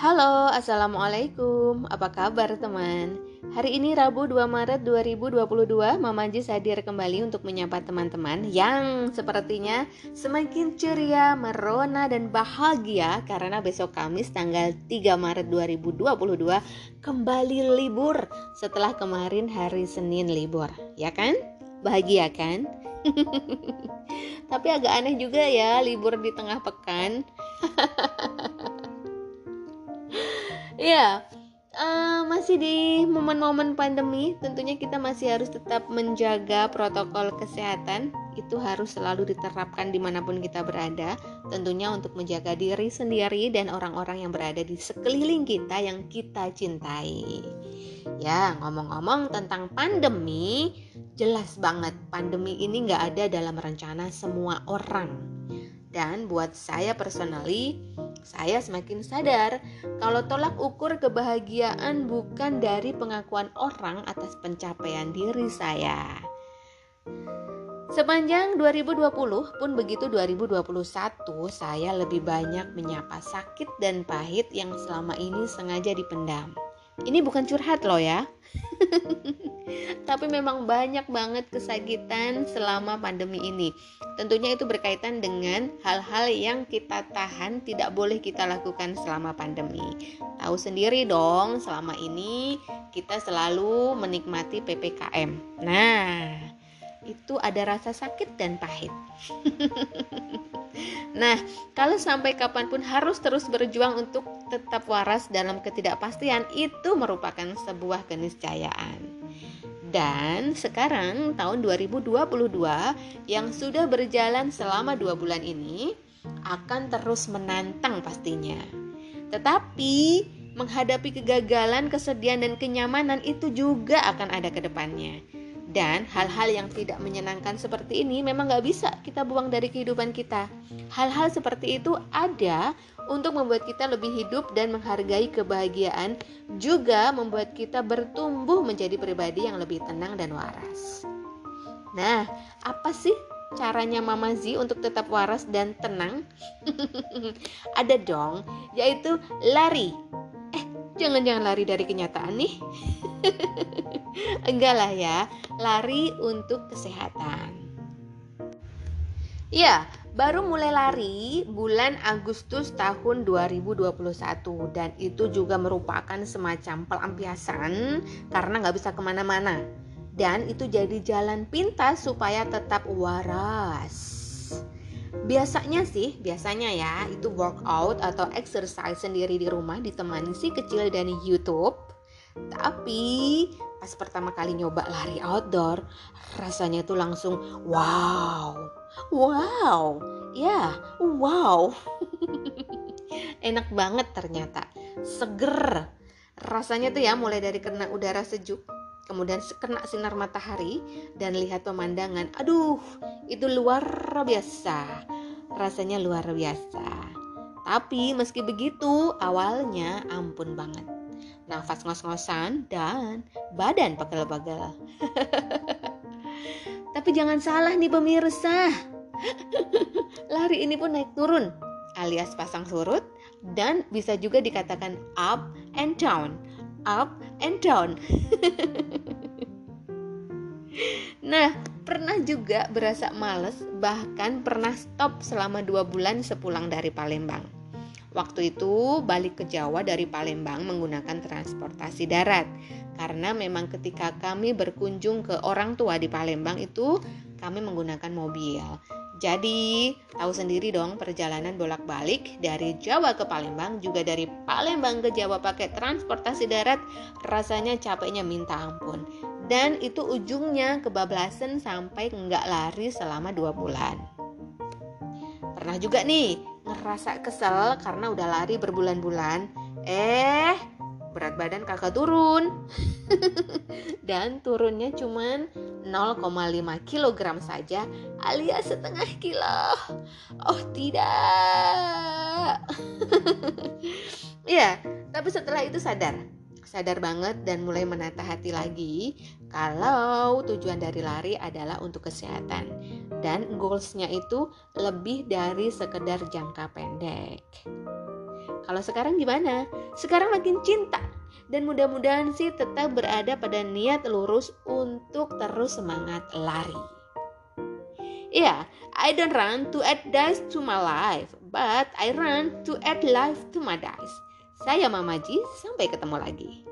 Halo, Assalamualaikum. Apa kabar teman? Hari ini Rabu 2 Maret 2022, Mama Jis hadir kembali untuk menyapa teman-teman yang sepertinya semakin ceria, merona, dan bahagia karena besok Kamis tanggal 3 Maret 2022 kembali libur setelah kemarin hari Senin libur, ya kan? Bahagia kan? Tapi agak aneh juga ya libur di tengah pekan. Iya, uh, masih di momen-momen pandemi, tentunya kita masih harus tetap menjaga protokol kesehatan. Itu harus selalu diterapkan di mana pun kita berada, tentunya untuk menjaga diri sendiri dan orang-orang yang berada di sekeliling kita yang kita cintai. Ya, ngomong-ngomong tentang pandemi, jelas banget pandemi ini nggak ada dalam rencana semua orang. Dan buat saya personally, saya semakin sadar kalau tolak ukur kebahagiaan bukan dari pengakuan orang atas pencapaian diri saya. Sepanjang 2020 pun begitu 2021 saya lebih banyak menyapa sakit dan pahit yang selama ini sengaja dipendam. Ini bukan curhat loh ya. Tapi memang banyak banget kesakitan selama pandemi ini. Tentunya itu berkaitan dengan hal-hal yang kita tahan tidak boleh kita lakukan selama pandemi. Tahu sendiri dong, selama ini kita selalu menikmati PPKM. Nah, itu ada rasa sakit dan pahit. nah, kalau sampai kapan pun harus terus berjuang untuk tetap waras dalam ketidakpastian, itu merupakan sebuah keniscayaan. Dan sekarang tahun 2022 yang sudah berjalan selama dua bulan ini akan terus menantang pastinya. Tetapi menghadapi kegagalan, kesedihan, dan kenyamanan itu juga akan ada ke depannya. Dan hal-hal yang tidak menyenangkan seperti ini memang gak bisa kita buang dari kehidupan kita. Hal-hal seperti itu ada untuk membuat kita lebih hidup dan menghargai kebahagiaan, juga membuat kita bertumbuh menjadi pribadi yang lebih tenang dan waras. Nah, apa sih caranya Mama Z untuk tetap waras dan tenang? ada dong, yaitu lari. Jangan-jangan lari dari kenyataan nih. Enggak lah ya, lari untuk kesehatan. Ya, baru mulai lari bulan Agustus tahun 2021 dan itu juga merupakan semacam pelampiasan karena nggak bisa ke mana-mana dan itu jadi jalan pintas supaya tetap waras. Biasanya sih, biasanya ya itu workout atau exercise sendiri di rumah ditemani si kecil dari YouTube tapi pas pertama kali nyoba lari outdoor, rasanya tuh langsung wow, wow, ya, wow. Enak banget ternyata, seger. Rasanya tuh ya mulai dari kena udara sejuk, kemudian kena sinar matahari dan lihat pemandangan. Aduh, itu luar biasa. Rasanya luar biasa. Tapi meski begitu, awalnya ampun banget nafas ngos-ngosan, dan badan pegel-pegel. Tapi jangan salah nih pemirsa. Lari ini pun naik turun alias pasang surut dan bisa juga dikatakan up and down. Up and down. nah, pernah juga berasa males bahkan pernah stop selama dua bulan sepulang dari Palembang. Waktu itu balik ke Jawa dari Palembang menggunakan transportasi darat karena memang ketika kami berkunjung ke orang tua di Palembang itu kami menggunakan mobil. Jadi, tahu sendiri dong perjalanan bolak-balik dari Jawa ke Palembang juga dari Palembang ke Jawa pakai transportasi darat rasanya capeknya minta ampun. Dan itu ujungnya kebablasan sampai nggak lari selama dua bulan. Pernah juga nih ngerasa kesel karena udah lari berbulan-bulan. Eh, berat badan kakak turun. Dan turunnya cuman 0,5 kg saja alias setengah kilo. Oh tidak. ya, tapi setelah itu sadar sadar banget dan mulai menata hati lagi kalau tujuan dari lari adalah untuk kesehatan dan goalsnya itu lebih dari sekedar jangka pendek. kalau sekarang gimana? Sekarang makin cinta dan mudah-mudahan sih tetap berada pada niat lurus untuk terus semangat lari. Yeah, I don't run to add dice to my life, but I run to add life to my dice. Saya Mama Ji, sampai ketemu lagi.